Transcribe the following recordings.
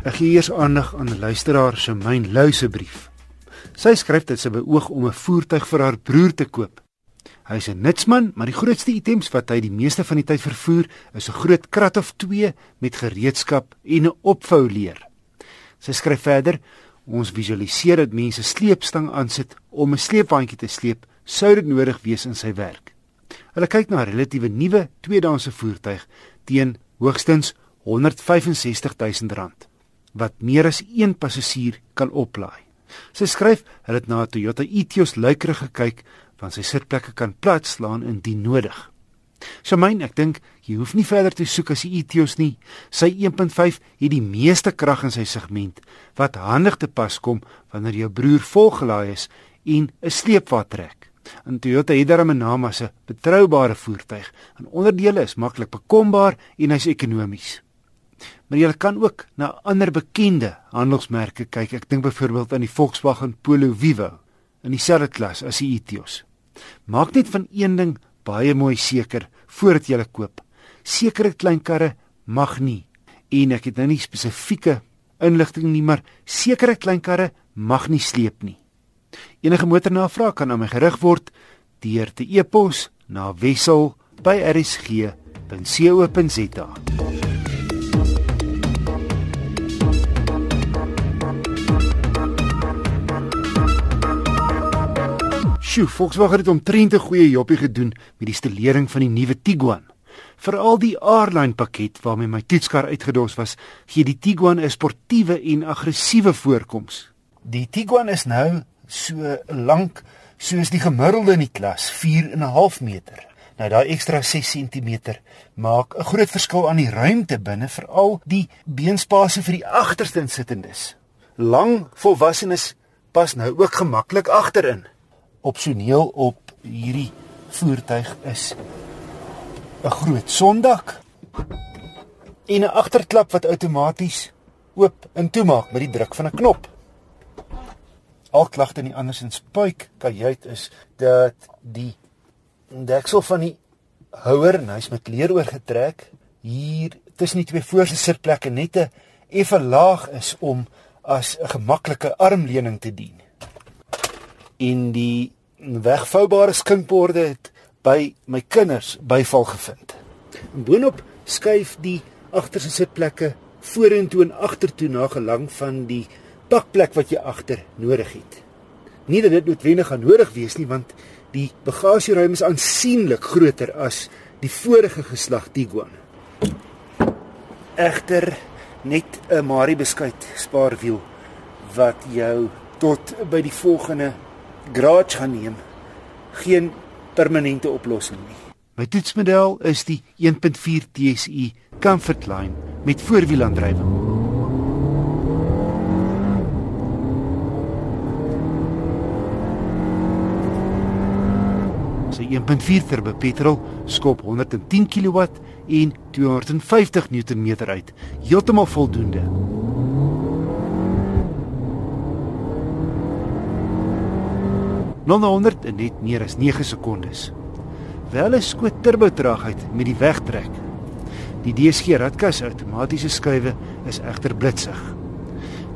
Ek gee eers aandag aan 'n luisteraar se myn luise brief. Sy skryf dat sy beoog om 'n voertuig vir haar broer te koop. Hy is 'n nutsman, maar die grootste items wat hy die meeste van die tyd vervoer, is 'n groot krat of 2 met gereedskap en 'n opvouleer. Sy skryf verder: Ons visualiseer dat mense sleepstang aansit om 'n sleepwaandjie te sleep, sou dit nodig wees in sy werk. Hulle kyk na 'n relatiewe nuwe tweedehandse voertuig teen hoogstens R165 000 wat meer as een passasier kan oplaai. Sy skryf hulle het na 'n Toyota Etios luikerig gekyk want sy sitplekke kan platslaan indien nodig. Shamaine, ek dink jy hoef nie verder te soek as die Etios nie. Sy 1.5 het die meeste krag in sy segment wat handig te pas kom wanneer jou broer volgelaai is en 'n sleepwa trek. En Toyota het daarmee 'n naam as 'n betroubare voertuig. En onderdele is maklik bekombaar en hy's ekonomies. Maar jy kan ook na ander bekende handelsmerke kyk. Ek dink byvoorbeeld aan die Volkswagen Polo Vivo in dieselfde klas as die Etios. Maak net van een ding baie mooi seker voordat jy koop. Sekere klein karre mag nie en ek het nou nie spesifieke inligting nie, maar sekere klein karre mag nie sleep nie. Enige motornavraag kan aan my gerig word deur te e-pos na wissel@rsg.co.za. Sjoe, Volkswagen het omtrent 'n goeie jobbie gedoen met die stelering van die nuwe Tiguan. Veral die R-line pakket waarmee my toetskar uitgedos was, gee die Tiguan 'n sportiewe en aggressiewe voorkoms. Die Tiguan is nou so lank soos die gemiddelde in die klas, 4 en 'n half meter. Nou daai ekstra 6 cm maak 'n groot verskil aan die ruimte binne, veral die beenspasie vir die agterste insittendes. Lang volwassenes pas nou ook gemaklik agterin opsioneel op hierdie voertuig is 'n groot sondak en 'n agterklap wat outomaties oop en toemaak met die druk van 'n knop. Al klagte nie andersins puik kajuit is dat die deksel van die houer, en hy's met leer oorgetrek, hier tussen die twee voorste sitplekke net 'n effe laag is om as 'n gemaklike armleuning te dien en die wegvoubare skinkborde het by my kinders byval gevind. Boonop skuif die agterste sitplekke vorentoe en agtertoe na gelang van die pakplek wat jy agter nodig het. Nie dat dit noodwendig gaan nodig wees nie want die bagasieruim is aansienlik groter as die vorige geslag Tiguan. Egter net 'n Mari beskuit spaarwiel wat jou tot by die volgende garage gaan neem. Geen permanente oplossing nie. My toetsmodel is die 1.4 TSI Comfortline met voorwielaandrywing. Sy 1.4 turbo petrol skop 110 kW en 250 Nm uit, heeltemal voldoende. 0-100 in net meer as 9 sekondes. Wel 'n skoot turbo traagheid met die wegtrek. Die DSG radkas outomatiese skuwe is egter blitsig.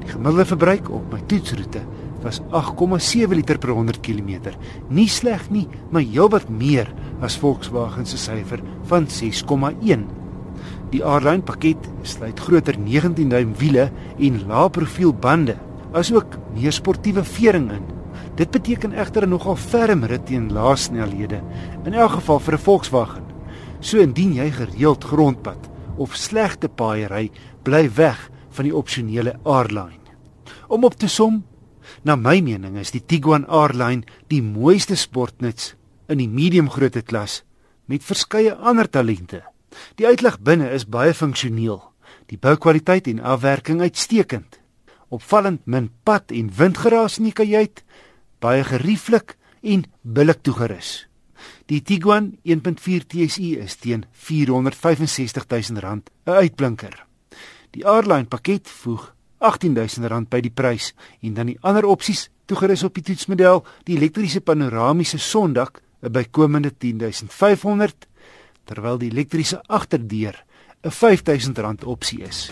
Die gemiddelde verbruik op my toetsroete was 8,7 liter per 100 km. Nie sleg nie, maar heelwat meer as Volkswagen se syfer van 6,1. Die R-Line pakket sluit groter 19 duim wiele en lae profiel bande, asook meer sportiewe vering in. Dit beteken egter 'n nogal ferm rit teen laasnelhede, in elk geval vir 'n Volkswagen. So indien jy gereeld grondpad of slegte paaie ry, bly weg van die opsionele R-Line. Om op te som, na my mening is die Tiguan R-Line die mooiste sportnuts in die medium grootte klas met verskeie ander talente. Die uitlig binne is baie funksioneel. Die boukwaliteit en afwerking uitstekend. Opvallend min pad en windgeraas in die kajuit baie gerieflik en billik toegerus. Die Tiguan 1.4 TSI is teen R465 000 'n uitblinker. Die R-Line pakket voeg R18000 by die prys en dan die ander opsies toegerus op die toetsmodel, die elektriese panoramiese sondak 'n bykomende R10500 terwyl die elektriese agterdeur 'n R5000 opsie is.